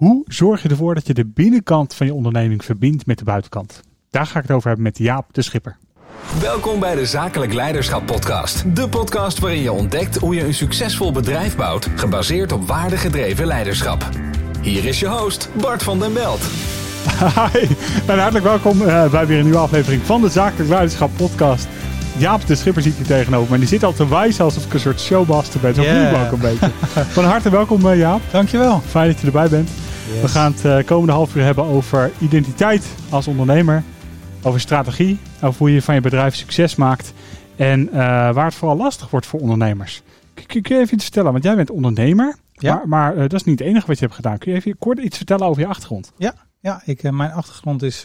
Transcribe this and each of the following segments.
Hoe zorg je ervoor dat je de binnenkant van je onderneming verbindt met de buitenkant? Daar ga ik het over hebben met Jaap de Schipper. Welkom bij de Zakelijk Leiderschap Podcast. De podcast waarin je ontdekt hoe je een succesvol bedrijf bouwt, gebaseerd op waardegedreven leiderschap. Hier is je host, Bart van den Belt. Hi, en hartelijk welkom uh, bij weer een nieuwe aflevering van de Zakelijk Leiderschap Podcast. Jaap de Schipper zit hier tegenover. En die zit al te wijzen alsof ik een soort showmaster ben. Zo voel ik me ook een beetje. Van harte welkom uh, Jaap. Dankjewel. Fijn dat je erbij bent. We gaan het uh, komende half uur hebben over identiteit als ondernemer. Over strategie. Over hoe je van je bedrijf succes maakt. En uh, waar het vooral lastig wordt voor ondernemers. Kun, kun je even iets vertellen? Want jij bent ondernemer. Ja. Maar, maar uh, dat is niet het enige wat je hebt gedaan. Kun je even kort iets vertellen over je achtergrond? Ja, ja ik, mijn achtergrond is...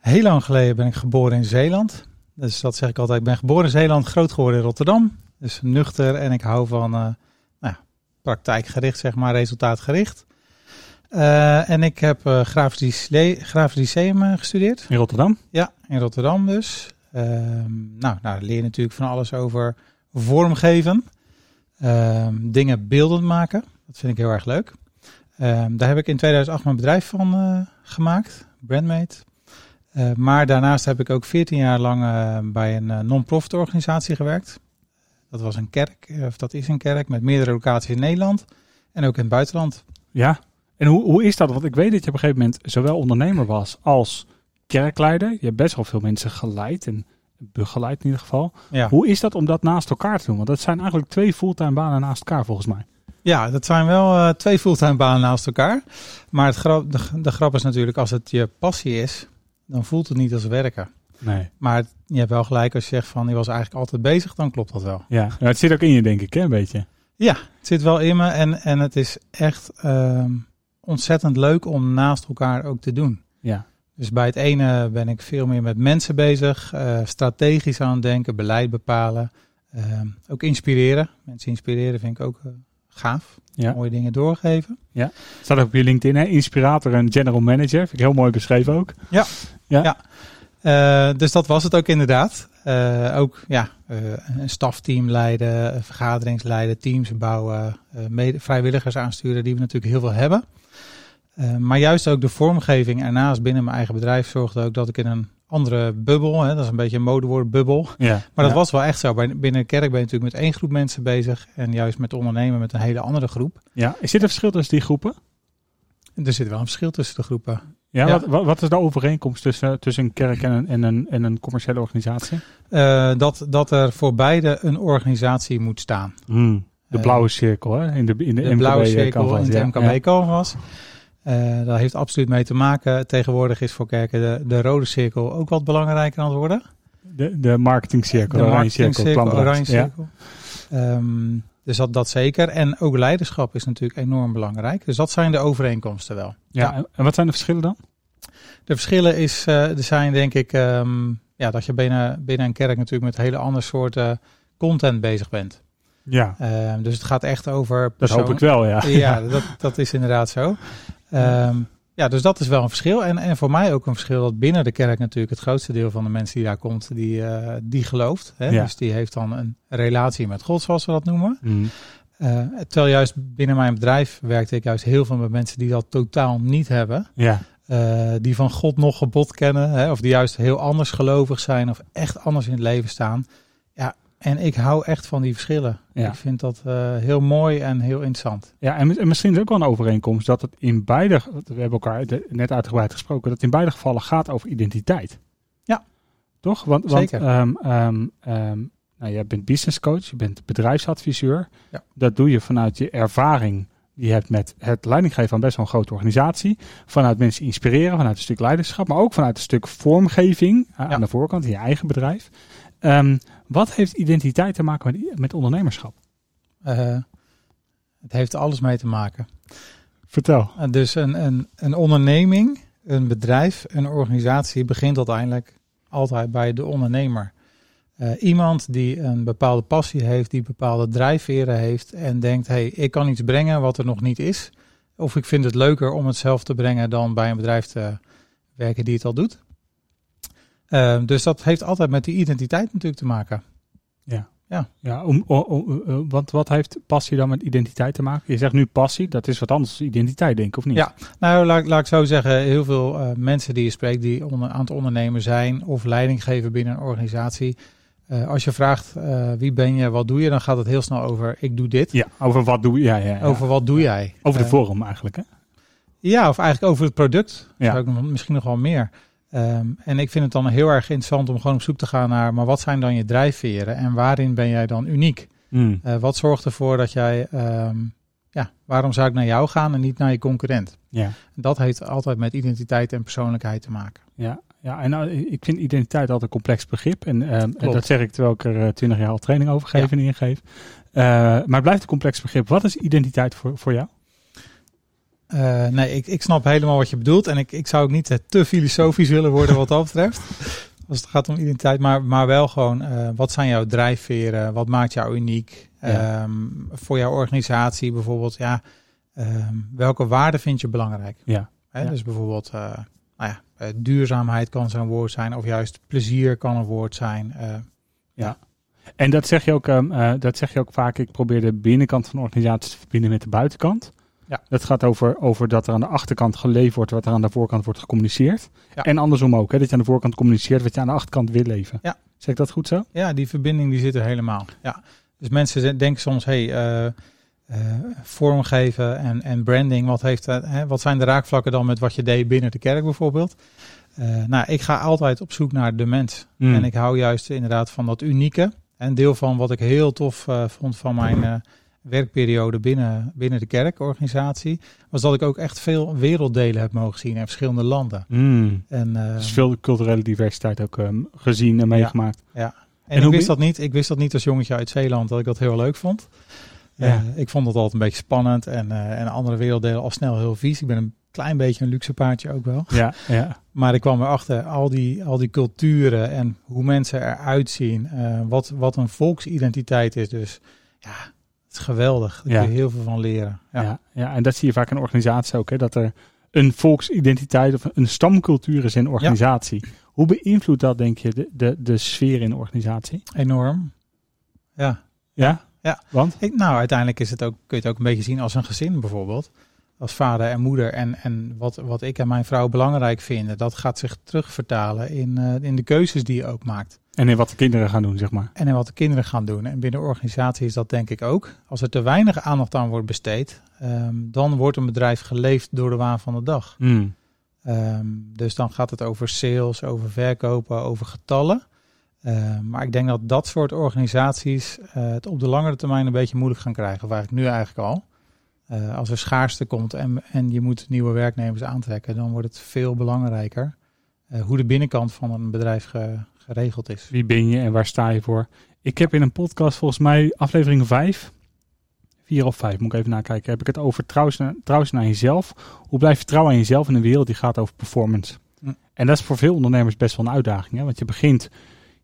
heel lang geleden ben ik geboren in Zeeland. Dus dat zeg ik altijd. Ik ben geboren in Zeeland, groot geworden in Rotterdam. Dus nuchter en ik hou van nou, praktijkgericht, zeg maar, resultaatgericht. Uh, en ik heb uh, grafisch, grafisch lyceum gestudeerd. In Rotterdam? Ja, in Rotterdam dus. nou, nou, daar leer je natuurlijk van alles over vormgeven. dingen beeldend maken. Dat vind ik heel erg leuk. daar heb ik in 2008 mijn bedrijf van gemaakt. Brandmate. Maar daarnaast heb ik ook 14 jaar lang bij een non-profit organisatie gewerkt. Dat was een kerk, of dat is een kerk met meerdere locaties in Nederland en ook in het buitenland. Ja, en hoe, hoe is dat? Want ik weet dat je op een gegeven moment zowel ondernemer was als kerkleider. Je hebt best wel veel mensen geleid en begeleid in ieder geval. Ja. Hoe is dat om dat naast elkaar te doen? Want dat zijn eigenlijk twee fulltime banen naast elkaar volgens mij. Ja, dat zijn wel twee fulltime banen naast elkaar. Maar het grap, de, de grap is natuurlijk als het je passie is, dan voelt het niet als werken. Nee. Maar je hebt wel gelijk als je zegt van, je was eigenlijk altijd bezig, dan klopt dat wel. Ja, het zit ook in je denk ik, hè, een beetje. Ja, het zit wel in me en, en het is echt uh, ontzettend leuk om naast elkaar ook te doen. Ja. Dus bij het ene ben ik veel meer met mensen bezig, uh, strategisch aan het denken, beleid bepalen, uh, ook inspireren. Mensen inspireren vind ik ook uh, gaaf. Ja. Mooie dingen doorgeven. Ja. Staat ook op je LinkedIn, hè? Inspirator en general manager. Vind ik heel mooi beschreven ook. Ja. Ja. ja. Dus dat was het ook inderdaad. Ook ja, een stafteam leiden, vergaderings leiden, teams bouwen, mede, vrijwilligers aansturen, die we natuurlijk heel veel hebben. Maar juist ook de vormgeving ernaast binnen mijn eigen bedrijf zorgde ook dat ik in een andere bubbel. Hè, dat is een beetje een modewoord, bubbel. Ja, maar dat ja. was wel echt zo. Binnen de kerk ben je natuurlijk met één groep mensen bezig. En juist met ondernemen met een hele andere groep. Ja, is dit een verschil tussen die groepen? Er zit wel een verschil tussen de groepen. Ja, ja. Wat, wat, is de overeenkomst tussen, tussen een kerk en een, en een, en een commerciële organisatie? Uh, dat, dat er voor beide een organisatie moet staan. Hmm, de blauwe cirkel, hè? In de, in de, de blauwe cirkel canvas, in de MKB-canvas. Ja. Uh, dat heeft absoluut mee te maken. Tegenwoordig is voor kerken de, de rode cirkel ook wat belangrijker aan het worden. De, de marketingcirkel, de, de oranje cirkel. Oranje cirkel. Ja. Um, dus dat, dat zeker. En ook leiderschap is natuurlijk enorm belangrijk. Dus dat zijn de overeenkomsten wel. Ja, ja. en wat zijn de verschillen dan? De verschillen is, uh, er zijn denk ik, um, ja, dat je binnen, binnen een kerk natuurlijk met hele andere soorten content bezig bent. Ja. Uh, dus het gaat echt over. Dat hoop ik wel, ja. Ja, dat, dat is inderdaad zo. Um, ja, dus dat is wel een verschil. En, en voor mij ook een verschil dat binnen de kerk natuurlijk het grootste deel van de mensen die daar komt, die, uh, die gelooft. Hè? Ja. Dus die heeft dan een relatie met God, zoals we dat noemen. Mm. Uh, terwijl juist binnen mijn bedrijf werkte ik juist heel veel met mensen die dat totaal niet hebben. Ja. Uh, die van God nog gebod kennen, hè? of die juist heel anders gelovig zijn of echt anders in het leven staan. En ik hou echt van die verschillen. Ja. Ik vind dat uh, heel mooi en heel interessant. Ja, en, en, misschien is ook wel een overeenkomst dat het in beide, we hebben elkaar net uitgebreid gesproken, dat het in beide gevallen gaat over identiteit. Ja. Toch? Want, Zeker. Want um, um, um, nou, jij bent business coach, je bent bedrijfsadviseur. Ja. Dat doe je vanuit je ervaring die je hebt met het leidinggeven van best wel een grote organisatie. Vanuit mensen inspireren, vanuit een stuk leiderschap, maar ook vanuit een stuk vormgeving ja. aan de voorkant in je eigen bedrijf. Um, wat heeft identiteit te maken met, met ondernemerschap? Uh, het heeft alles mee te maken. Vertel. Uh, dus een, een, een onderneming, een bedrijf, een organisatie begint uiteindelijk altijd bij de ondernemer. Uh, iemand die een bepaalde passie heeft, die bepaalde drijfveren heeft en denkt, hey, ik kan iets brengen wat er nog niet is. Of ik vind het leuker om het zelf te brengen dan bij een bedrijf te werken die het al doet. Uh, dus dat heeft altijd met die identiteit natuurlijk te maken. Ja, Ja. ja om, om, om, uh, want wat heeft passie dan met identiteit te maken? Je zegt nu passie, dat is wat anders identiteit, denk ik, of niet? Ja, nou laat, laat ik zo zeggen, heel veel uh, mensen die je spreekt die onder, aan het ondernemen zijn of leiding geven binnen een organisatie. Uh, als je vraagt uh, wie ben je, wat doe je, dan gaat het heel snel over ik doe dit. Ja, over wat doe je? Ja, ja, ja. Over wat doe jij? Over de vorm eigenlijk, hè? Ja, of eigenlijk over het product. Ja. Zou ik nog, misschien nog wel meer. Um, en ik vind het dan heel erg interessant om gewoon op zoek te gaan naar, maar wat zijn dan je drijfveren en waarin ben jij dan uniek? Mm. Uh, wat zorgt ervoor dat jij, um, ja, waarom zou ik naar jou gaan en niet naar je concurrent? Ja. Dat heeft altijd met identiteit en persoonlijkheid te maken. Ja, ja en nou, ik vind identiteit altijd een complex begrip. En, uh, en dat zeg ik terwijl ik er twintig jaar al training over geef ja. en ingeef. Uh, maar het blijft een complex begrip. Wat is identiteit voor, voor jou? Uh, nee, ik, ik snap helemaal wat je bedoelt. En ik, ik zou ook niet te filosofisch willen worden wat dat betreft. Als het gaat om identiteit. Maar, maar wel gewoon, uh, wat zijn jouw drijfveren? Wat maakt jou uniek? Ja. Um, voor jouw organisatie bijvoorbeeld, ja, um, welke waarden vind je belangrijk? Ja. Hè, ja. Dus bijvoorbeeld, uh, nou ja, duurzaamheid kan zo'n woord zijn. Of juist plezier kan een woord zijn. ja. En dat zeg, je ook, um, dat zeg je ook vaak. Ik probeer de binnenkant van de organisatie te verbinden met de buitenkant. Ja. Dat gaat over, over dat er aan de achterkant geleefd wordt wat er aan de voorkant wordt gecommuniceerd. Ja. En andersom ook, hè, dat je aan de voorkant communiceert wat je aan de achterkant wil leven. Ja. Zeg ik dat goed zo? Ja, die verbinding die zit er helemaal. Ja. Dus mensen denken soms, hey, uh, uh, vormgeven en, en branding, wat, heeft, uh, hè, wat zijn de raakvlakken dan met wat je deed binnen de kerk bijvoorbeeld? Uh, nou, ik ga altijd op zoek naar de mens. Mm. En ik hou juist inderdaad van dat unieke. En deel van wat ik heel tof vond van mijn werkperiode binnen, binnen de kerkorganisatie, was dat ik ook echt veel werelddelen heb mogen zien in verschillende landen. Mm. En, uh, dus veel culturele diversiteit ook um, gezien en meegemaakt. Ja. ja. En, en ik wist dat niet. Ik wist dat niet als jongetje uit Zeeland dat ik dat heel leuk vond. Ja. ik vond dat altijd een beetje spannend en, en andere werelddelen al snel heel vies. Ik ben een klein beetje een luxe paardje ook wel. Ja, ja. Maar ik kwam erachter, al die, al die culturen en hoe mensen eruit zien. Uh, wat, wat een volksidentiteit is. Dus ja, is geweldig. Daar Ja. kun je heel veel van leren. Ja. Ja. Ja, en dat zie je vaak in organisaties ook. Hè, dat er een volksidentiteit of een stamcultuur is in een organisatie. Hoe beïnvloedt dat, denk je, de, de, de sfeer in de organisatie? Enorm. Ja. Ja? Ja. Want? Ik, nou, uiteindelijk is het ook, kun je het ook een beetje zien als een gezin bijvoorbeeld. Als vader en moeder. En, en wat, wat ik en mijn vrouw belangrijk vinden, dat gaat zich terugvertalen in, uh, in de keuzes die je ook maakt. En in wat de kinderen gaan doen, zeg maar. En in wat de kinderen gaan doen. En binnen organisatie is dat denk ik ook. Als er te weinig aandacht aan wordt besteed, um, dan wordt een bedrijf geleefd door de waan van de dag. Mm. Um, dus dan gaat het over sales, over verkopen, over getallen. Uh, maar ik denk dat dat soort organisaties uh, het op de langere termijn een beetje moeilijk gaan krijgen. Of eigenlijk nu eigenlijk al. Uh, als er schaarste komt en, en je moet nieuwe werknemers aantrekken, dan wordt het veel belangrijker uh, hoe de binnenkant van een bedrijf ge, geregeld is. Wie ben je en waar sta je voor? Ik heb in een podcast, volgens mij aflevering 5, 4 of 5, moet ik even nakijken, heb ik het over trouwen naar jezelf. Hoe blijf je trouw aan jezelf in een wereld die gaat over performance? Hm. En dat is voor veel ondernemers best wel een uitdaging, hè? want je begint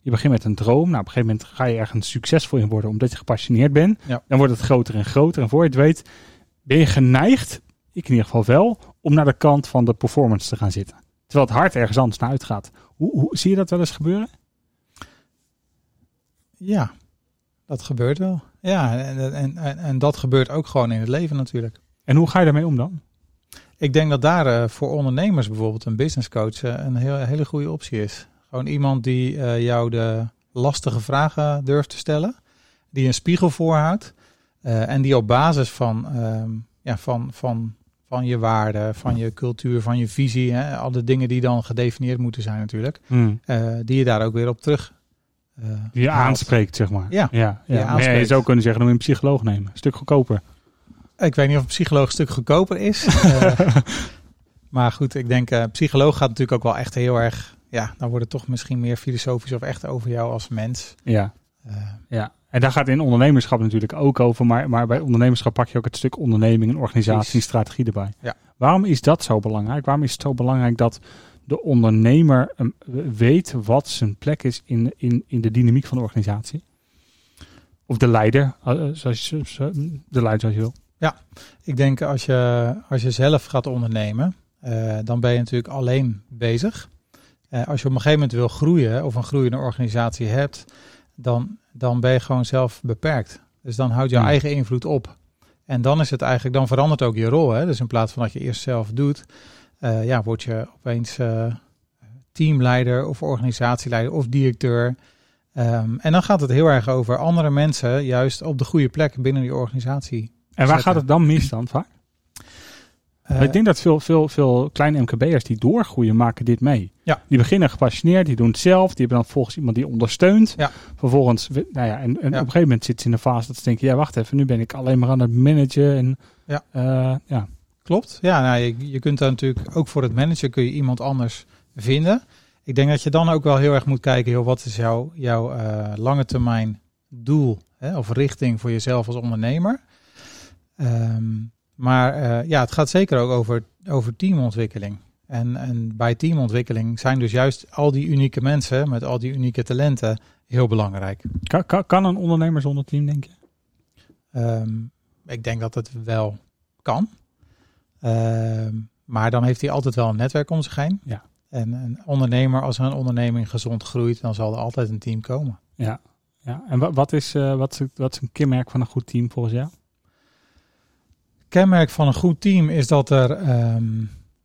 je begint met een droom. Nou, op een gegeven moment ga je ergens succesvol in worden omdat je gepassioneerd bent. Ja. Dan wordt het groter en groter. En voor je het weet, ben je geneigd, ik in ieder geval wel, om naar de kant van de performance te gaan zitten. Terwijl het hart ergens anders naar uitgaat. Hoe, hoe zie je dat wel eens gebeuren? Ja, dat gebeurt wel. Ja, en, en, en, en dat gebeurt ook gewoon in het leven natuurlijk. En hoe ga je daarmee om dan? Ik denk dat daar uh, voor ondernemers bijvoorbeeld een business coach uh, een heel, hele goede optie is. Gewoon iemand die uh, jou de lastige vragen durft te stellen. Die een spiegel voorhoudt. Uh, en die op basis van, um, ja, van, van, van je waarden, van je cultuur, van je visie. Hè, al de dingen die dan gedefinieerd moeten zijn natuurlijk. Hmm. Uh, die je daar ook weer op terug... eh, die je haalt. aanspreekt, zeg maar. Ja. ja, ja. Je, maar je zou kunnen zeggen, dan moet je een psycholoog nemen. Een stuk goedkoper. Ik weet niet of een psycholoog een stuk goedkoper is. maar goed, ik denk, psycholoog gaat natuurlijk ook wel echt heel erg ja, dan wordt het toch misschien meer filosofisch of echt over jou als mens. Ja. Uh, ja. En daar gaat in ondernemerschap natuurlijk ook over. Maar, maar bij ondernemerschap pak je ook het stuk onderneming en organisatie en strategie erbij. Ja. Waarom is dat zo belangrijk? Waarom is het zo belangrijk dat de ondernemer um, weet wat zijn plek is in, in, in de dynamiek van de organisatie? Of de leider, uh, zoals je, de leider zoals je wil. Ja, ik denk als je, als je zelf gaat ondernemen, uh, dan ben je natuurlijk alleen bezig. Uh, als je op een gegeven moment wil groeien of een groeiende organisatie hebt, dan, dan ben je gewoon zelf beperkt. Dus dan houdt jouw Hmm. eigen invloed op. En dan is het eigenlijk, dan verandert ook je rol. Hè? Dus in plaats van dat je eerst zelf doet, eh, ja, word je opeens eh, teamleider of organisatieleider of directeur. Ehm, en dan gaat het heel erg over andere mensen juist op de goede plek binnen die organisatie. En waar zetten. gaat het dan mis dan vaak? Eh, ik denk dat veel, veel, veel kleine MKB'ers die doorgroeien, maken dit mee. Ja. Die beginnen gepassioneerd, die doen het zelf. Die hebben dan volgens iemand die ondersteunt. Ja. Vervolgens, nou ja, en, en Ja. op een gegeven moment zitten ze in een fase dat ze denken, ja wacht even, nu ben ik alleen maar aan het managen. En, Ja. eh, ja. Klopt. Ja, nou, je, je kunt dan natuurlijk ook voor het managen kun je iemand anders vinden. Ik denk dat je dan ook wel heel erg moet kijken, joh, wat is jouw, jouw eh, lange termijn doel hè, of richting voor jezelf als ondernemer. Ehm, maar eh, ja, het gaat zeker ook over, over teamontwikkeling. En, en bij teamontwikkeling zijn dus juist al die unieke mensen met al die unieke talenten heel belangrijk. Kan, kan, kan een ondernemer zonder team, denk je? Ehm, ik denk dat het wel kan. Ehm, maar dan heeft hij altijd wel een netwerk om zich heen. Ja. En een ondernemer, als een onderneming gezond groeit, dan zal er altijd een team komen. Ja. ja. En wa- wat is, eh, wat, is, wat is een kenmerk van een goed team volgens jou? Kenmerk van een goed team is dat er, ehm,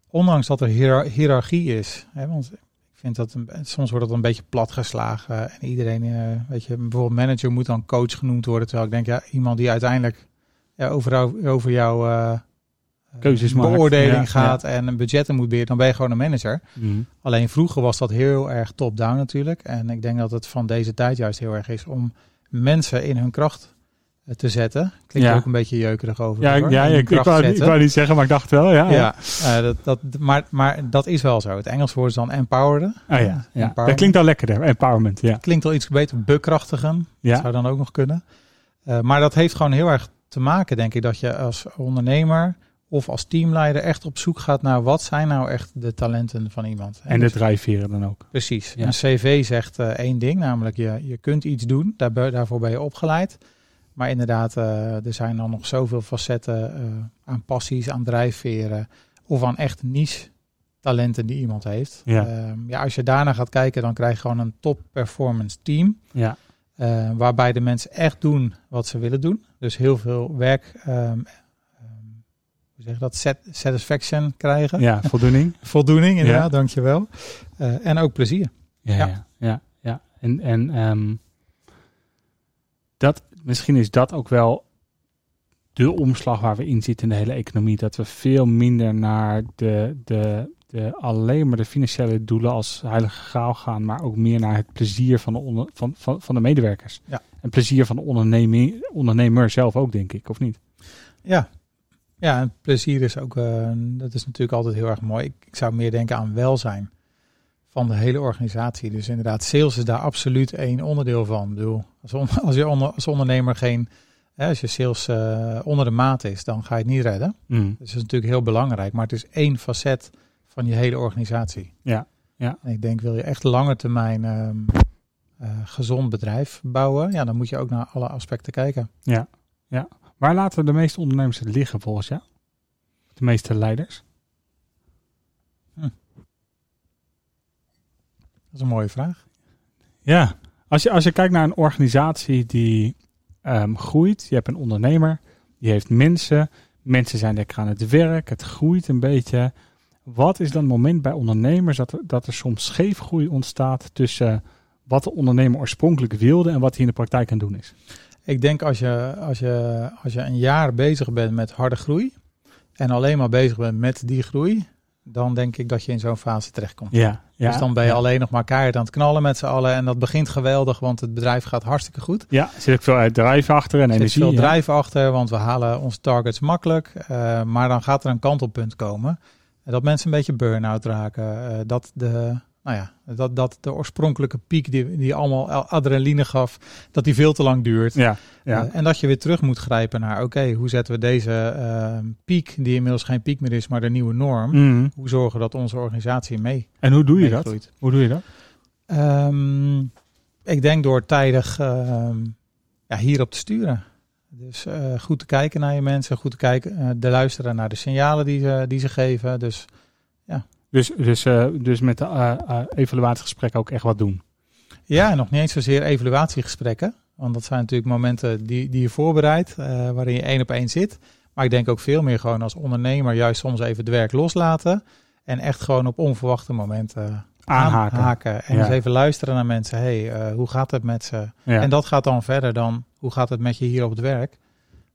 ondanks dat er hiërar- hiërarchie is, hè, want ik vind dat een, soms wordt dat een beetje platgeslagen en iedereen, eh, weet je, bijvoorbeeld manager moet dan coach genoemd worden, terwijl ik denk, ja, iemand die uiteindelijk ja, over, over jouw eh, Keuzes maakt, beoordeling ja, gaat en een budgetten moet beheren, dan ben je gewoon een manager. Mhm. Alleen vroeger was dat heel erg top-down natuurlijk. En ik denk dat het van deze tijd juist heel erg is om mensen in hun kracht eh, te zetten. Klinkt Ja. ook een beetje jeukerig over. Ja, hoor. ja ik, wou, ik wou niet zeggen, maar ik dacht wel. Ja, Ja, eh, dat, dat, maar, maar dat is wel zo. Het Engels woord is dan empoweren. Ah, ja, ja. dat klinkt al lekkerder. Empowerment, ja. Klinkt al iets beter. Bekrachtigen ja. zou dan ook nog kunnen. Eh, maar dat heeft gewoon heel erg te maken, denk ik, dat je als ondernemer of als teamleider echt op zoek gaat naar wat zijn nou echt de talenten van iemand. En de dus- drijfveren dan ook. Precies. Een cv zegt eh, één ding, namelijk je, je kunt iets doen, daar, daarvoor ben je opgeleid. Maar inderdaad, eh, er zijn dan nog zoveel facetten eh, aan passies, aan drijfveren of aan echt niche talenten die iemand heeft. Ja. Ehm, ja, als je daarna gaat kijken, dan krijg je gewoon een top performance team. Ja. eh, waarbij de mensen echt doen wat ze willen doen. Dus heel veel werk, ehm, ehm, hoe zeg je dat, Sat- satisfaction krijgen. ja, voldoening. Voldoening, inderdaad, Ja. dankjewel. Eh en ook plezier. Ja, Ja. ja, ja. ja. En, en dat, misschien is dat ook wel de omslag waar we in zitten in de hele economie. Dat we veel minder naar de, de, de, alleen maar de financiële doelen als heilige graal gaan, maar ook meer naar het plezier van de, onder, van, van, van de medewerkers. Ja. En plezier van de onderneming, ondernemer zelf ook, denk ik, of niet? Ja. Ja, en plezier is ook, eh, dat is natuurlijk altijd heel erg mooi. Ik, ik zou meer denken aan welzijn van de hele organisatie. Dus inderdaad, sales is daar absoluut één onderdeel van. Ik bedoel, als, on- als je onder, als ondernemer geen, hè, als je sales eh, onder de maat is, dan ga je het niet redden. Mm. Dus dat is natuurlijk heel belangrijk, maar het is één facet van je hele organisatie. Ja, ja. En ik denk, wil je echt lange termijn ehm, eh, gezond bedrijf bouwen, ja, dan moet je ook naar alle aspecten kijken. Waar laten de meeste ondernemers het liggen volgens jou? De meeste leiders? Dat is een mooie vraag. Ja, als je, als je kijkt naar een organisatie die ehm, groeit, je hebt een ondernemer, die heeft mensen, mensen zijn lekker aan het werk, het groeit een beetje. Wat is dan het moment bij ondernemers dat er, dat er soms scheefgroei ontstaat tussen wat de ondernemer oorspronkelijk wilde en wat hij in de praktijk aan het doen is? Ik denk als je, als, je, als je een jaar bezig bent met harde groei en alleen maar bezig bent met die groei, dan denk ik dat je in zo'n fase terechtkomt. Ja, ja. dus dan ben je ja. alleen nog maar keihard aan het knallen met z'n allen en dat begint geweldig, want het bedrijf gaat hartstikke goed. Ja, er zit ook veel uit drijf achter en Er zit energie. veel ja. drijf achter, want we halen onze targets makkelijk. eh, maar dan gaat er een kantelpunt komen. En dat mensen een beetje burn-out raken. eh, dat, de, nou ja, dat, dat de oorspronkelijke piek die, die allemaal adrenaline gaf, dat die veel te lang duurt. Ja, ja. Eh, en dat je weer terug moet grijpen naar, oké, hoe zetten we deze eh, piek, die inmiddels geen piek meer is, maar de nieuwe norm. Mhm. Hoe zorgen we dat onze organisatie mee En hoe doe je dat? Hoe doe je dat? Ehm, ik denk door tijdig ehm, ja, hierop te sturen. Dus eh, goed te kijken naar je mensen, goed te kijken, eh te luisteren naar de signalen die ze, die ze geven. Dus Dus, dus, eh, dus met de eh, eh, evaluatiegesprekken ook echt wat doen. Ja, nog niet eens zozeer evaluatiegesprekken. Want dat zijn natuurlijk momenten die, die je voorbereidt, waarin je één op één zit. Maar ik denk ook veel meer gewoon als ondernemer juist soms even het werk loslaten. En echt gewoon op onverwachte momenten Aanhaken. aanhaken. En Ja. eens even luisteren naar mensen. hey, hoe gaat het met ze? Ja. En dat gaat dan verder dan hoe gaat het met je hier op het werk.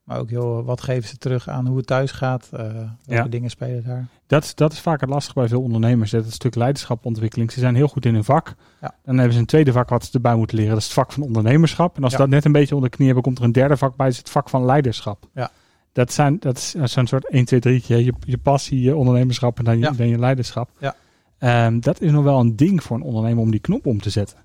Maar ook heel, wat geven ze terug aan hoe het thuis gaat? eh welke Ja. dingen spelen daar? Dat, is- dat is vaak het lastige bij veel ondernemers. Dat stuk leiderschapontwikkeling. Ze zijn heel goed in hun vak. Ja. Dan hebben ze een tweede vak wat ze erbij moeten leren. Dat is het vak van ondernemerschap. En als ze Ja. dat net een beetje onder de knie hebben, komt er een derde vak bij. Dat is het vak van leiderschap. Ja. Dat, zijn, dat is zo'n soort 1, 2, 3. Je, je passie, je ondernemerschap en dan je, Ja. dan je leiderschap. Ja. Ehm, dat is nog wel een ding voor een ondernemer om die knop om te zetten.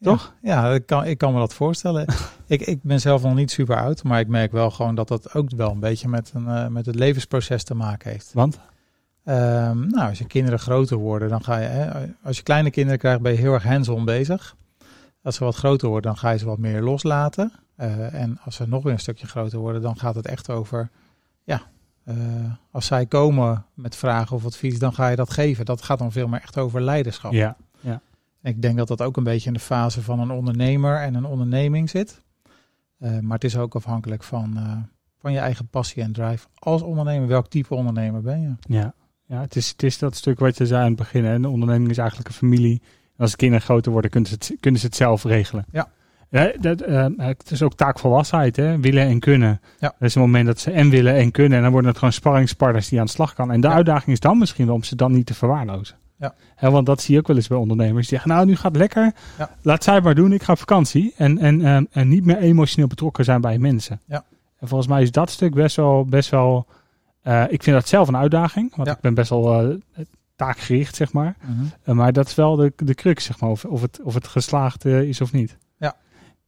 Toch? Ja, ik kan, ik kan me dat voorstellen. ik, ik ben zelf nog niet super oud, maar ik merk wel gewoon dat dat ook wel een beetje met, een, eh, met het levensproces te maken heeft. Want? Ehm, nou, als je kinderen groter worden, dan ga je, hè, als je kleine kinderen krijgt, ben je heel erg hands-on bezig. Als ze wat groter worden, dan ga je ze wat meer loslaten. Eh, en als ze nog weer een stukje groter worden, dan gaat het echt over, ja, eh, als zij komen met vragen of advies, dan ga je dat geven. Dat gaat dan veel meer echt over leiderschap. Ja. En Ik denk dat dat ook een beetje in de fase van een ondernemer en een onderneming zit. Eh, maar het is ook afhankelijk van, eh, van je eigen passie en drive. Als ondernemer, welk type ondernemer ben je? Ja, ja het, is, het is dat stuk wat je zei aan het begin. Hè. Een onderneming is eigenlijk een familie. En als de kinderen groter worden, kunnen ze het, kunnen ze het zelf regelen. Ja. Ja, dat, eh, het is ook taakvolwassenheid, hè? willen en kunnen. Ja. Er is een moment dat ze en willen en kunnen. En dan worden het gewoon sparringspartners die aan de slag kan. En de Ja. uitdaging is dan misschien wel om ze dan niet te verwaarlozen. Ja. Want dat zie je ook wel eens bij ondernemers. Die zeggen, nou nu gaat het lekker. Ja. Laat zij het maar doen, ik ga op vakantie. En, en, ehm, en niet meer emotioneel betrokken zijn bij mensen. Ja. En volgens mij is dat stuk best wel... Best wel eh, ik vind dat zelf een uitdaging. Want Ja. ik ben best wel eh, taakgericht, zeg maar. Uh, maar dat is wel de, de crux, zeg maar, of, of, het, of het geslaagd is of niet. Ja.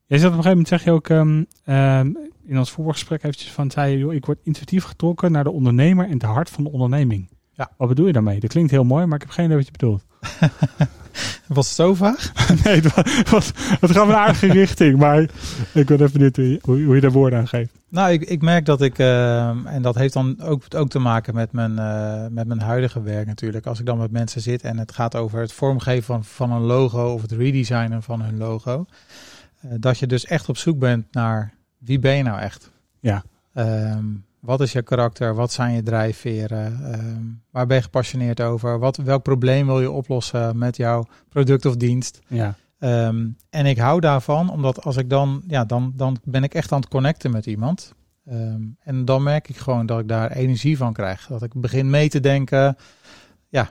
Jij zat op een gegeven moment, zeg je ook, um, um, in ons voorgesprek eventjes van, zei je, joh, ik word intuïtief getrokken naar de ondernemer en het hart van de onderneming. Ja. Wat bedoel je daarmee? Dat klinkt heel mooi, maar ik heb geen idee wat je bedoelt. Was het zo vaag? nee, het, was, het gaat een aardige richting, maar ik ben even benieuwd hoe, hoe, hoe je daar woorden aan geeft. Nou, ik, ik merk dat ik, uh, en dat heeft dan ook, ook te maken met mijn, uh, met mijn huidige werk natuurlijk. Als ik dan met mensen zit en het gaat over het vormgeven van, van een logo of het redesignen van hun logo. Uh, dat je dus echt op zoek bent naar wie ben je nou echt? Ja. Um, wat is je karakter? Wat zijn je drijfveren? Um, waar ben je gepassioneerd over? Wat, welk probleem wil je oplossen met jouw product of dienst? Ja. Um, en ik hou daarvan, omdat als ik dan, ja, dan, dan ben ik echt aan het connecten met iemand. Um, en dan merk ik gewoon dat ik daar energie van krijg. Dat ik begin mee te denken. Ja.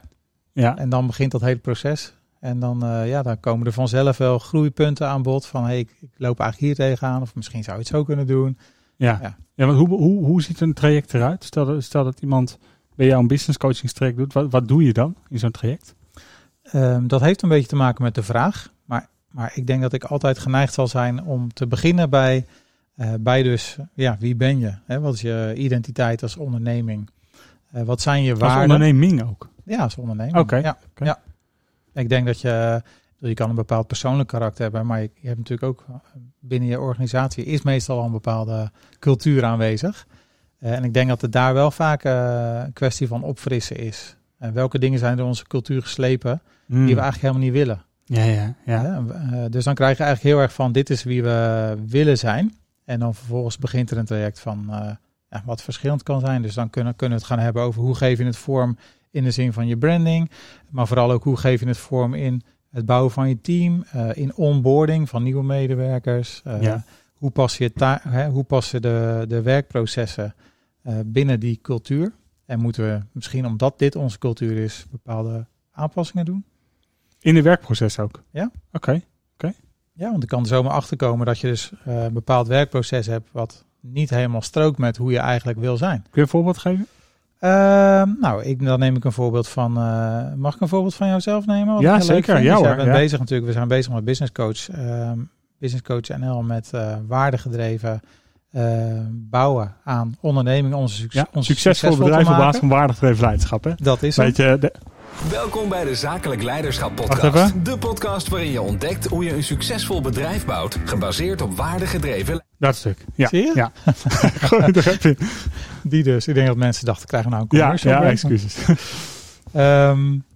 ja. En dan begint dat hele proces. En dan, uh, ja, dan komen er vanzelf wel groeipunten aan bod. Van hey, ik, ik loop eigenlijk hier tegenaan. Of misschien zou je het zo kunnen doen. Ja, ja. ja want hoe, hoe, hoe ziet een traject eruit? Stel dat, stel dat iemand bij jou een business coachingstraject doet. Wat, wat doe je dan in zo'n traject? Um, dat heeft een beetje te maken met de vraag. Maar, maar ik denk dat ik altijd geneigd zal zijn om te beginnen bij, uh, bij dus, ja, wie ben je? Hè? Wat is je identiteit als onderneming? Uh, wat zijn je waarden? Als onderneming ook? Ja, als onderneming. Oké. Okay. Ja, okay. ja. Ik denk dat je, je kan een bepaald persoonlijk karakter hebben, maar je, je hebt natuurlijk ook binnen je organisatie is meestal al een bepaalde cultuur aanwezig. Uh, en ik denk dat het daar wel vaak uh, een kwestie van opfrissen is. En welke dingen zijn door onze cultuur geslepen Hmm. die we eigenlijk helemaal niet willen. Ja, ja, ja. dus dan krijg je eigenlijk heel erg van dit is wie we willen zijn. En dan vervolgens begint er een traject van uh, wat verschillend kan zijn. Dus dan kunnen, kunnen we het gaan hebben over hoe geef je het vorm in de zin van je branding. Maar vooral ook hoe geef je het vorm in het bouwen van je team. Uh, in onboarding van nieuwe medewerkers. ja. Hoe pas je, hè, hoe passen de, de werkprocessen binnen die cultuur. En moeten we misschien, omdat dit onze cultuur is, bepaalde aanpassingen doen. In de werkproces ook? Ja. Oké. Okay. Okay. Ja, want ik kan er zomaar achter komen dat je dus een bepaald werkproces hebt wat niet helemaal strookt met hoe je eigenlijk wil zijn. Kun je een voorbeeld geven? Uh, nou, ik, dan neem ik een voorbeeld van. Uh, mag ik een voorbeeld van jouzelf nemen? Wat ja, zeker. Ja, hoor. Ben ja. bezig natuurlijk. We zijn bezig met business coach, uh, business coach NL met uh, waardegedreven bouwen aan ondernemingen. Onze, ja, onze succesvol bedrijf op basis van waardegedreven leiderschap. Hè? Dat is Weet je, de... Welkom bij de Zakelijk Leiderschap Podcast. De podcast waarin je ontdekt hoe je een succesvol bedrijf bouwt, gebaseerd op waardegedreven. Dat stuk. Ja. Zie je? Ja. Goed, daar heb je. Die dus. Ik denk dat mensen dachten, krijgen nou een commercial. ja excuses. Um,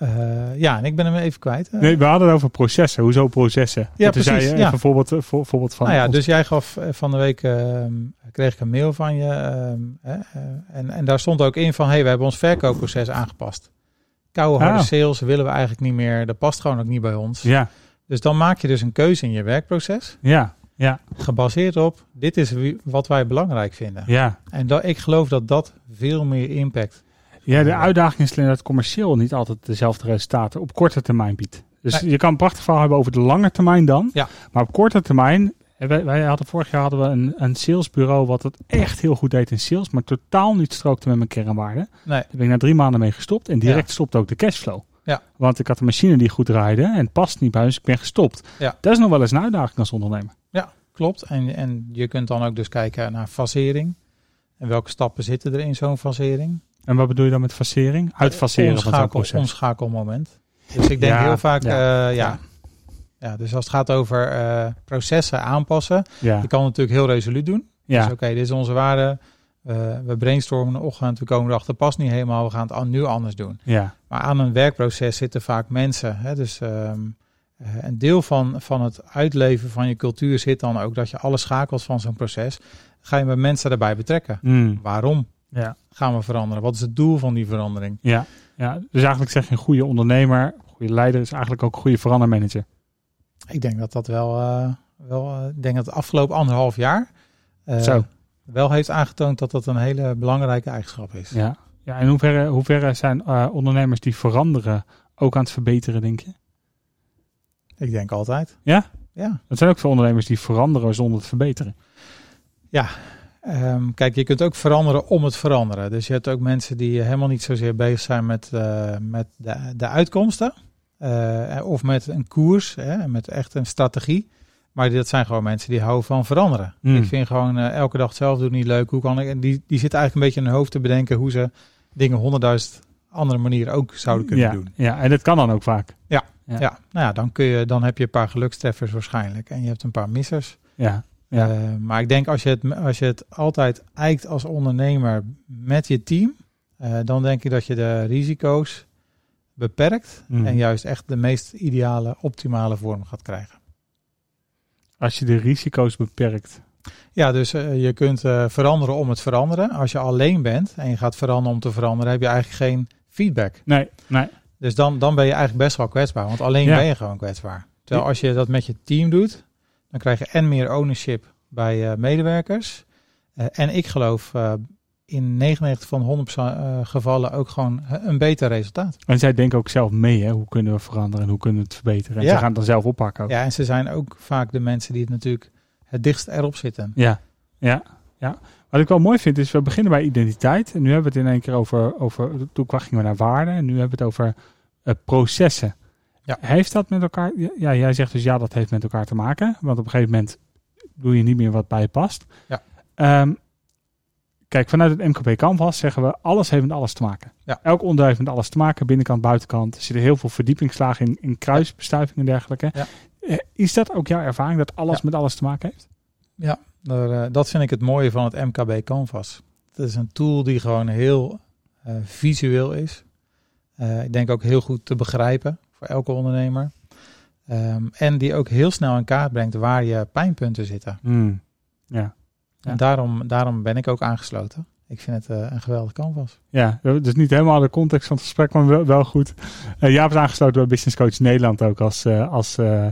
Eh, ja, en ik ben hem even kwijt. Nee, we hadden het over processen. Hoezo processen? Ja, toen zei precies, je ja. eh, voor, voorbeeld van. nou ja, ons- dus jij gaf eh, van de week, ehm, kreeg ik een mail van je. ehm, eh, en, en daar stond ook in van, hey, we hebben ons verkoopproces aangepast. Koude harde Ah. sales willen we eigenlijk niet meer. Dat past gewoon ook niet bij ons. Ja, Dus dan maak je dus een keuze in je werkproces. ja, ja, Gebaseerd op, dit is wat wij belangrijk vinden. ja. En dat, ik geloof dat dat veel meer impact. Ja, de uitdaging is alleen dat commercieel niet altijd dezelfde resultaten op korte termijn biedt. Dus Nee. je kan een prachtig verhaal hebben over de lange termijn dan. Ja. Maar op korte termijn, wij, wij hadden vorig jaar hadden we een, een salesbureau wat het echt heel goed deed in sales, maar totaal niet strookte met mijn kernwaarden. Nee, Daar ben ik na drie maanden mee gestopt en direct stopte ook de cashflow. Ja. Want ik had een machine die goed draaide en het past niet bij, dus ik ben gestopt. Ja. Dat is nog wel eens een uitdaging als ondernemer. Klopt. En, en je kunt dan ook dus kijken naar fasering. En welke stappen zitten er in zo'n fasering? En wat bedoel je dan met fasering? Uitfaseren van zo'n proces. Dus ik denk Ja, heel vaak, ja, ja, ja. ja. Dus als het gaat over eh, processen aanpassen, Ja, je kan het natuurlijk heel resoluut doen. ja. Dus oké, dit is onze waarde. Eh, we brainstormen een ochtend, we komen erachter, past niet helemaal, we gaan het nu anders doen. ja. Maar aan een werkproces zitten vaak mensen. Hè? Dus ehm, eh, een deel van, van het uitleven van je cultuur zit dan ook dat je alle schakels van zo'n proces, ga je met mensen daarbij betrekken. Mm. Waarom ja. gaan we veranderen? Wat is het doel van die verandering? Ja, ja, dus eigenlijk zeg je een goede ondernemer, een goede leider is eigenlijk ook een goede verandermanager. Ik denk dat dat wel, eh, wel eh, ik denk dat het afgelopen anderhalf jaar eh, Zo. wel heeft aangetoond dat dat een hele belangrijke eigenschap is. Ja, ja in hoeverre, hoeverre zijn eh, ondernemers die veranderen ook aan het verbeteren, denk je? Ik denk altijd. Ja? Ja. Er zijn ook veel ondernemers die veranderen zonder te verbeteren. Ehm, kijk, je kunt ook veranderen om het veranderen. Dus je hebt ook mensen die helemaal niet zozeer bezig zijn met, eh, met de, de uitkomsten. eh, of met een koers, hè, met echt een strategie. Maar dat zijn gewoon mensen die houden van veranderen. Hmm. Ik vind gewoon eh, elke dag hetzelfde doen niet leuk. Hoe kan ik? En die, die zitten eigenlijk een beetje in hun hoofd te bedenken hoe ze dingen honderdduizend andere manieren ook zouden kunnen ja, doen. ja, en dat kan dan ook vaak. Ja. Ja, nou ja, dan, kun je, dan heb je een paar gelukstreffers waarschijnlijk. En je hebt een paar missers. Ja, ja. Eh, maar ik denk als je, het, als je het altijd eikt als ondernemer met je team, eh, dan denk ik dat je de risico's beperkt Mm. en juist echt de meest ideale, optimale vorm gaat krijgen. Als je de risico's beperkt. Ja, dus eh, je kunt eh, veranderen om het veranderen. Als je alleen bent en je gaat veranderen om te veranderen, heb je eigenlijk geen feedback. Nee, nee. Dus dan, dan ben je eigenlijk best wel kwetsbaar, want alleen Ja. ben je gewoon kwetsbaar. Terwijl als je dat met je team doet, dan krijg je en meer ownership bij eh, medewerkers. Eh, en ik geloof eh, in 99 van 100 eh, gevallen ook gewoon een beter resultaat. En zij denken ook zelf mee, hè? hoe kunnen we veranderen en hoe kunnen we het verbeteren. En Ja. ze gaan het dan zelf oppakken ook. Ja, en ze zijn ook vaak de mensen die het natuurlijk het dichtst erop zitten. Ja, ja, ja. Wat ik wel mooi vind is, we beginnen bij identiteit. En nu hebben we het in één keer over, over toen gingen we naar waarden. En nu hebben we het over eh, processen. Ja. Heeft dat met elkaar, ja, jij zegt dus ja, dat heeft met elkaar te maken. Want op een gegeven moment doe je niet meer wat bij je past. Ja. Ehm, kijk, vanuit het MKB Canvas zeggen we, alles heeft met alles te maken. Ja. Elk onderdeel heeft met alles te maken, binnenkant, buitenkant. Er zitten heel veel verdiepingsslagen in, in kruisbestuiving en dergelijke. Ja. Eh, Is dat ook jouw ervaring, dat alles Ja. met alles te maken heeft? Ja, dat vind ik het mooie van het MKB Canvas. Het is een tool die gewoon heel eh, visueel is. Eh, ik denk ook heel goed te begrijpen voor elke ondernemer. Ehm, en die ook heel snel in kaart brengt waar je pijnpunten zitten. Hmm. Ja. Ja. En daarom, daarom ben ik ook aangesloten. Ik vind het eh, een geweldig canvas. Ja, is niet helemaal de context van het gesprek, maar wel, wel goed. Eh Jaap is aangesloten bij Business Coach Nederland ook als, eh, als eh,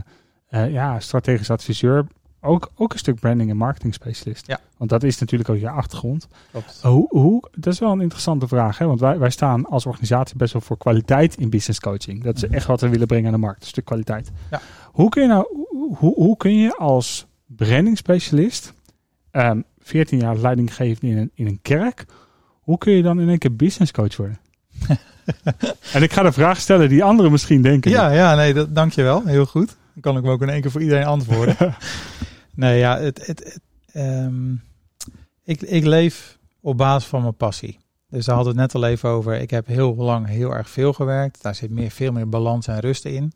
eh, ja, strategisch adviseur. Ook, ook een stuk branding en marketing specialist. Ja. Want dat is natuurlijk ook je achtergrond. Klopt. Hoe, hoe, dat is wel een interessante vraag. Hè? Want wij, wij staan als organisatie best wel voor kwaliteit in business coaching. Dat is Mhm. echt wat we willen brengen aan de markt. Een stuk kwaliteit. Ja. Hoe, kun je nou, hoe, hoe kun je als branding specialist ehm 14 jaar leiding geven in een, in een kerk. Hoe kun je dan in één keer business coach worden? en ik ga de vraag stellen die anderen misschien denken. Ja, ja, nee, dat, dankjewel. Heel goed. Dan kan ik hem ook in één keer voor iedereen antwoorden. nee, ja, het, het, ehm, ik, ik leef op basis van mijn passie. Dus daar hadden we het net al even over. Ik heb heel lang heel erg veel gewerkt. Daar zit meer, veel meer balans en rust in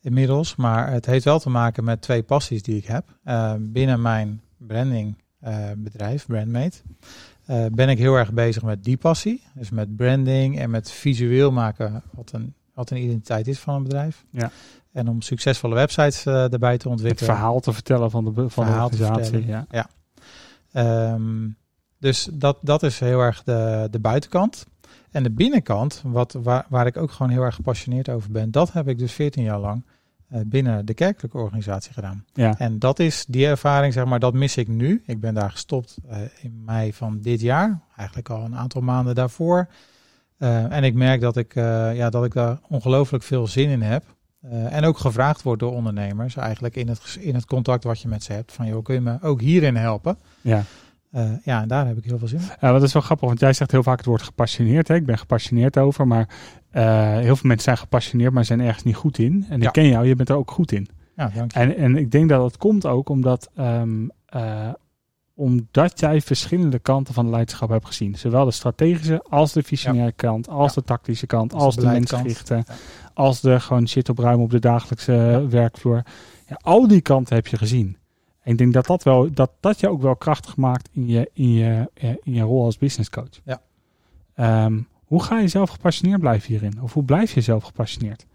inmiddels. Maar het heeft wel te maken met twee passies die ik heb. Eh, binnen mijn branding eh, bedrijf, Brandmate, eh, ben ik heel erg bezig met die passie. Dus met branding en met visueel maken wat een wat een identiteit is van een bedrijf. Ja. En om succesvolle websites uh, erbij te Het ontwikkelen. verhaal te vertellen van de, van de Verhaal organisatie. Ja. vertellen. Ehm, dus dat, dat is heel erg de, de buitenkant. En de binnenkant, wat, waar, waar ik ook gewoon heel erg gepassioneerd over ben, dat heb ik dus 14 jaar lang eh, binnen de kerkelijke organisatie gedaan. Ja. En dat is die ervaring, zeg maar, dat mis ik nu. Ik ben daar gestopt eh, in mei van dit jaar, eigenlijk al een aantal maanden daarvoor. Eh, en ik merk dat ik, eh, ja, dat ik daar ongelooflijk veel zin in heb. Eh, en ook gevraagd wordt door ondernemers, eigenlijk in het, in het contact wat je met ze hebt. Van, joh, kun je me ook hierin helpen? Ja. Eh, ja, en daar heb ik heel veel zin in. Ja, dat is wel grappig, want jij zegt heel vaak het woord gepassioneerd. Hè? Ik ben gepassioneerd over, maar eh, heel veel mensen zijn gepassioneerd, maar zijn ergens niet goed in. En Ja. ik ken jou, je bent er ook goed in. Ja, dank je. En, en ik denk dat het komt ook omdat, ehm, eh, omdat jij verschillende kanten van de leiderschap hebt gezien. Zowel de strategische als de visionaire kant, als de tactische kant, Als als, de de mensgerichte, als de gewoon shit opruimen op de dagelijkse eh, werkvloer. Ja, al die kanten heb je gezien. En ik denk dat dat, wel, dat, dat je ook wel krachtig maakt in je, in je, eh, in je rol als business coach. Ja. Ehm, hoe ga je zelf gepassioneerd blijven hierin? Of hoe blijf je zelf gepassioneerd?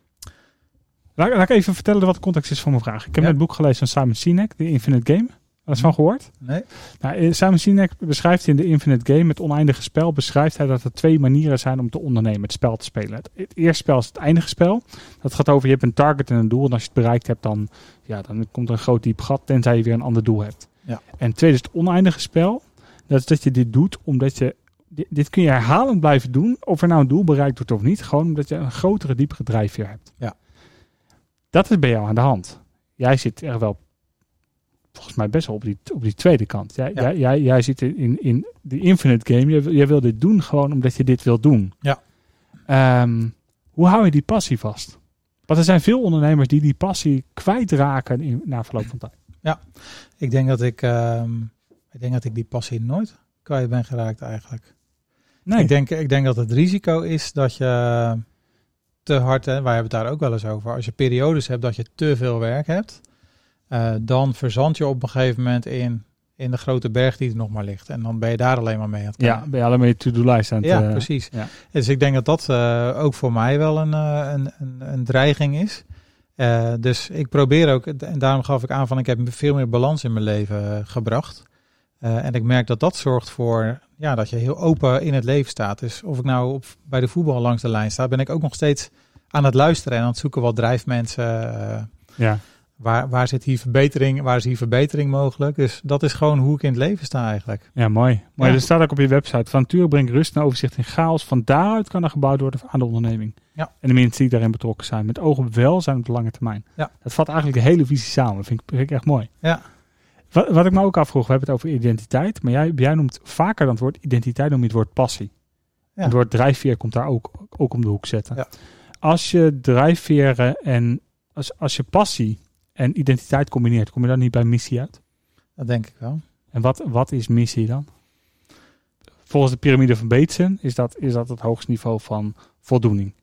Laat, laat ik even vertellen wat de context is van mijn vraag. Ik heb Ja. net het boek gelezen van Simon Sinek, The Infinite Game. Wat is van gehoord? Nee? Nou, eh, Simon Sinek beschrijft in de Infinite Game, het oneindige spel, beschrijft hij dat er twee manieren zijn om te ondernemen, het spel te spelen. Het, het eerste spel is het eindige spel. Dat gaat over, je hebt een target en een doel. En als je het bereikt hebt, dan, ja, dan komt er een groot diep gat, tenzij je weer een ander doel hebt. Ja. En het tweede is het oneindige spel. Dat is dat je dit doet omdat je, dit, dit kun je herhalend blijven doen, of er nou een doel bereikt wordt of niet. Gewoon omdat je een grotere, diepere drijfveer hebt. Ja. Dat is bij jou aan de hand. Jij zit er wel volgens mij best wel op die, op die tweede kant. Jij, Ja. jij, jij, jij zit in, in de infinite game. Jij, wil- jij wil dit doen gewoon omdat je dit wil doen. Ja. Ehm, hoe hou je die passie vast? Want er zijn veel ondernemers die die passie kwijtraken in, na verloop van tijd. Ik denk dat ik, ehm, ik denk dat ik die passie nooit kwijt ben geraakt eigenlijk. Nee, Ik, denk, ik denk dat het risico is dat je te hard, hè, wij hebben het daar ook wel eens over, als je periodes hebt dat je te veel werk hebt, eh, dan verzand je op een gegeven moment in, in de grote berg die er nog maar ligt. En dan ben je daar alleen maar mee aan het ja, ben je alleen maar je to-do-lijst aan het... Ja, eh, precies. ja. Dus ik denk dat dat eh, ook voor mij wel een, een, een, een dreiging is. Dus ik probeer ook, en daarom gaf ik aan van ik heb veel meer balans in mijn leven gebracht. En ik merk dat dat zorgt voor ja, dat je heel open in het leven staat. Dus of ik nou op, bij de voetbal langs de lijn sta, ben ik ook nog steeds aan het luisteren en aan het zoeken wat drijft mensen. ja. Waar, waar zit hier verbetering, waar is hier verbetering mogelijk? Dus dat is gewoon hoe ik in het leven sta eigenlijk. Ja, mooi. mooi. Ja. Er staat ook op je website. Van nature brengt rust en overzicht in chaos. Van daaruit kan er gebouwd worden aan de onderneming. Ja. En de mensen die daarin betrokken zijn. Met oog op welzijn op de lange termijn. Ja. Dat vat eigenlijk de hele visie samen. Dat vind ik, vind ik echt mooi. Ja. Wat, wat ik me ook afvroeg, we hebben het over identiteit. Maar jij, jij noemt vaker dan het woord identiteit, noem je het woord passie. Ja. Het woord drijfveer komt daar ook, ook om de hoek zetten. Ja. Als je drijfveren en als, als je passie en identiteit combineert, kom je dan niet bij missie uit? Dat denk ik wel. En wat, wat is missie dan? Volgens de piramide van Bateson is dat, is dat het hoogste niveau van voldoening.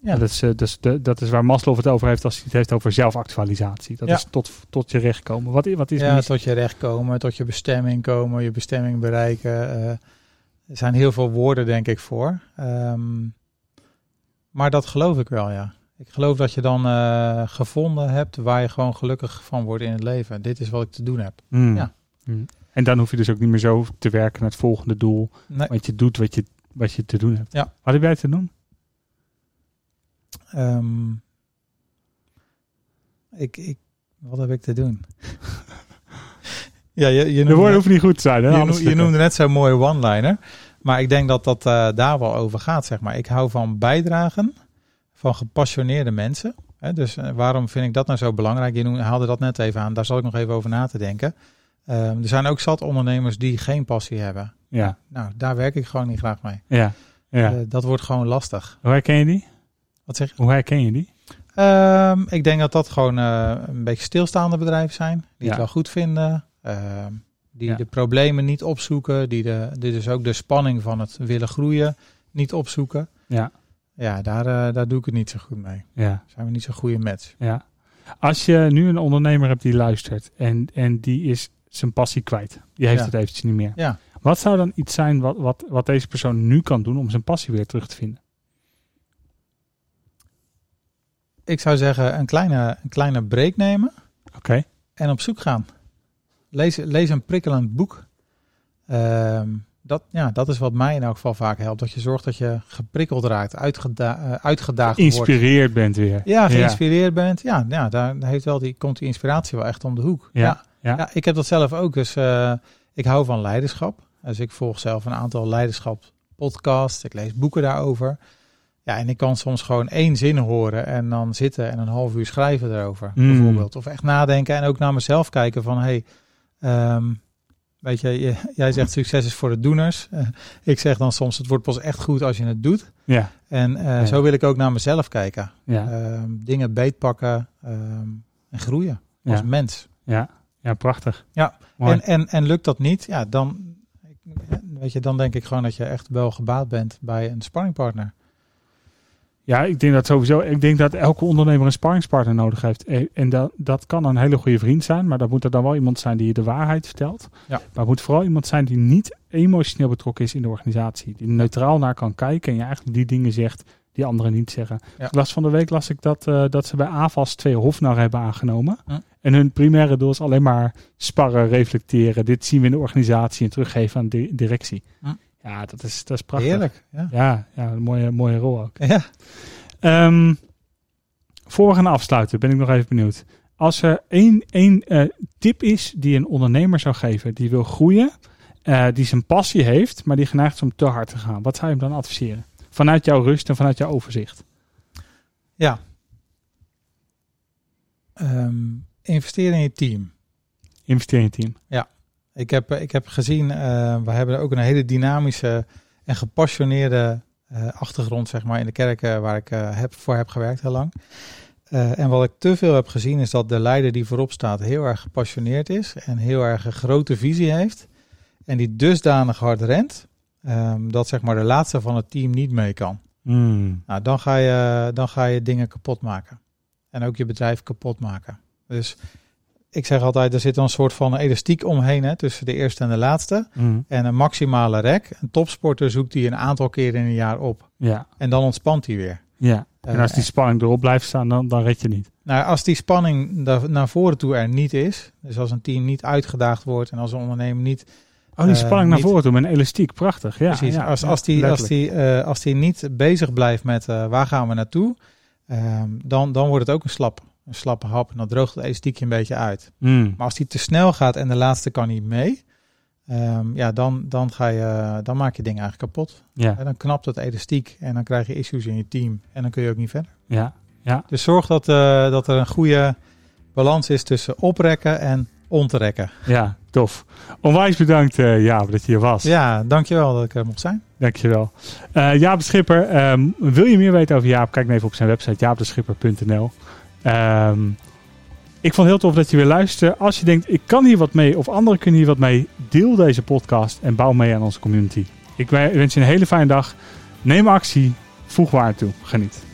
Ja. Dat, is, eh, dus de, dat is waar Maslow het over heeft als hij het heeft over zelfactualisatie. Dat Ja. is tot, tot je recht komen. Wat, wat is ja, missie? tot je recht komen, tot je bestemming komen, je bestemming bereiken. eh, er zijn heel veel woorden, denk ik, voor. Ehm, maar dat geloof ik wel, ja. Ik geloof dat je dan eh, gevonden hebt waar je gewoon gelukkig van wordt in het leven. Dit is wat ik te doen heb. Hmm. Ja. Hmm. En dan hoef je dus ook niet meer zo te werken naar het volgende doel. Nee, Want je doet wat je, wat je te doen hebt. Ja. Wat heb jij te doen? ehm, ik, ik, wat heb ik te doen? ja, je, je De noemde- woorden hoeven niet goed te zijn. Hè? Je, noemde net zo'n mooie one-liner. Maar ik denk dat dat eh, daar wel over gaat, zeg maar. Ik hou van bijdragen van gepassioneerde mensen. Hè, dus eh, waarom vind ik dat nou zo belangrijk? Je noemde, haalde dat net even aan. Daar zal ik nog even over na te denken. Ehm, er zijn ook zat ondernemers die geen passie hebben. Ja, Nou, daar werk ik gewoon niet graag mee. ja, ja. Eh, dat wordt gewoon lastig. Hoe herken je die? Wat zeg je? Hoe herken je die? Ehm, ik denk dat dat gewoon eh, een beetje stilstaande bedrijven zijn. Die Ja. het wel goed vinden. ehm, die Ja. de problemen niet opzoeken. Die, de, die dus ook de spanning van het willen groeien niet opzoeken. Ja, Ja, daar, eh, daar doe ik het niet zo goed mee. ja. Zijn we niet zo'n goede match. Ja. Als je nu een ondernemer hebt die luistert en, en die is zijn passie kwijt. Die heeft Ja. het eventjes niet meer. Ja. Wat zou dan iets zijn wat, wat, wat deze persoon nu kan doen om zijn passie weer terug te vinden? ik zou zeggen een kleine, een kleine break nemen Oké. en op zoek gaan. Lees, lees een prikkelend boek. Ehm, dat, ja, dat is wat mij in elk geval vaak helpt. Dat je zorgt dat je geprikkeld raakt, uitgeda eh, uitgedaagd wordt. Geïnspireerd bent weer. Ja, geïnspireerd bent. Ja, ja daar heeft wel die, komt die inspiratie wel echt om de hoek. Ja, Ja, ja. ja. ik heb dat zelf ook. Dus eh, ik hou van leiderschap. Dus ik volg zelf een aantal leiderschap podcasts. Ik lees boeken daarover. Ja, en ik kan soms gewoon één zin horen en dan zitten en een half uur schrijven erover, Mm. bijvoorbeeld. Of echt nadenken en ook naar mezelf kijken van, hey, ehm, weet je, jij zegt succes is voor de doeners. Eh, ik zeg dan soms, het wordt pas echt goed als je het doet. Ja, En eh, Ja. zo wil ik ook naar mezelf kijken. ja, Ehm, dingen beetpakken ehm, en groeien als ja, mens. ja. ja, prachtig. Ja, Mooi. En, en, en lukt dat niet, ja, dan, weet je, dan denk ik gewoon dat je echt wel gebaat bent bij een sparringpartner. Ja, ik denk dat sowieso. Ik denk dat elke ondernemer een sparringspartner nodig heeft. En dat, dat kan een hele goede vriend zijn, maar dat moet er dan wel iemand zijn die je de waarheid vertelt. Ja. Maar het moet vooral iemand zijn die niet emotioneel betrokken is in de organisatie. Die neutraal naar kan kijken en je eigenlijk die dingen zegt die anderen niet zeggen. Ja. Ik las van de week las ik dat, eh, dat ze bij AVAS twee hofnar hebben aangenomen. Hm. En hun primaire doel is alleen maar sparren, reflecteren. Dit zien we in de organisatie en teruggeven aan de directie. Hm. Ja, dat is, dat is prachtig. Heerlijk. Ja. Ja, ja, een mooie, mooie rol ook. ja. Ehm, voor we gaan afsluiten, ben ik nog even benieuwd. Als er één, één eh, tip is die een ondernemer zou geven, die wil groeien, eh, die zijn passie heeft, maar die geneigd is om te hard te gaan, wat zou je hem dan adviseren? Vanuit jouw rust en vanuit jouw overzicht. Ja. Ehm, investeer in je team. Investeer in je team. Ik heb, ik heb gezien, eh, we hebben ook een hele dynamische en gepassioneerde eh, achtergrond zeg maar, in de kerken waar ik eh, heb, voor heb gewerkt heel lang. Eh, en wat ik te veel heb gezien is dat de leider die voorop staat heel erg gepassioneerd is en heel erg een grote visie heeft. En die dusdanig hard rent ehm, dat zeg maar, de laatste van het team niet mee kan. Mm. Nou, dan ga, je, dan ga je dingen kapot maken. En ook je bedrijf kapot maken. Dus ik zeg altijd, er zit een soort van elastiek omheen hè, tussen de eerste en de laatste. Mm. En een maximale rek. Een topsporter zoekt die een aantal keren in een jaar op. Ja, En dan ontspant hij weer. ja. En Eh, als die spanning erop blijft staan, dan, dan red je niet. Nou, als die spanning naar voren toe er niet is. Dus als een team niet uitgedaagd wordt. En als een ondernemer niet Oh, die Eh, spanning naar voren toe met een elastiek. Prachtig. Ja, Precies. ja, als, als, die, als, die, eh, als die niet bezig blijft met eh, waar gaan we naartoe, ehm, dan, dan wordt het ook een, slap, een slappe hap. En dan droogt het elastiekje een beetje uit. Mm. Maar als die te snel gaat en de laatste kan niet mee, ehm, ja, dan, dan, ga je, dan maak je dingen eigenlijk kapot. Ja, En dan knapt het elastiek en dan krijg je issues in je team. En dan kun je ook niet verder. ja, ja. Dus zorg dat, eh, dat er een goede balans is tussen oprekken en ontrekken. Ja, tof. Onwijs bedankt, eh Jaap, dat je hier was. Ja, dankjewel dat ik er mocht zijn. Dankjewel. Eh Jaap de Schipper, ehm, wil je meer weten over Jaap? Kijk dan even op zijn website jaapdeschipper.nl. Ehm ik vond het heel tof dat je weer luisterde. Als je denkt, ik kan hier wat mee of anderen kunnen hier wat mee, deel deze podcast en bouw mee aan onze community. Ik wens je een hele fijne dag. Neem actie, voeg waarde toe. Geniet.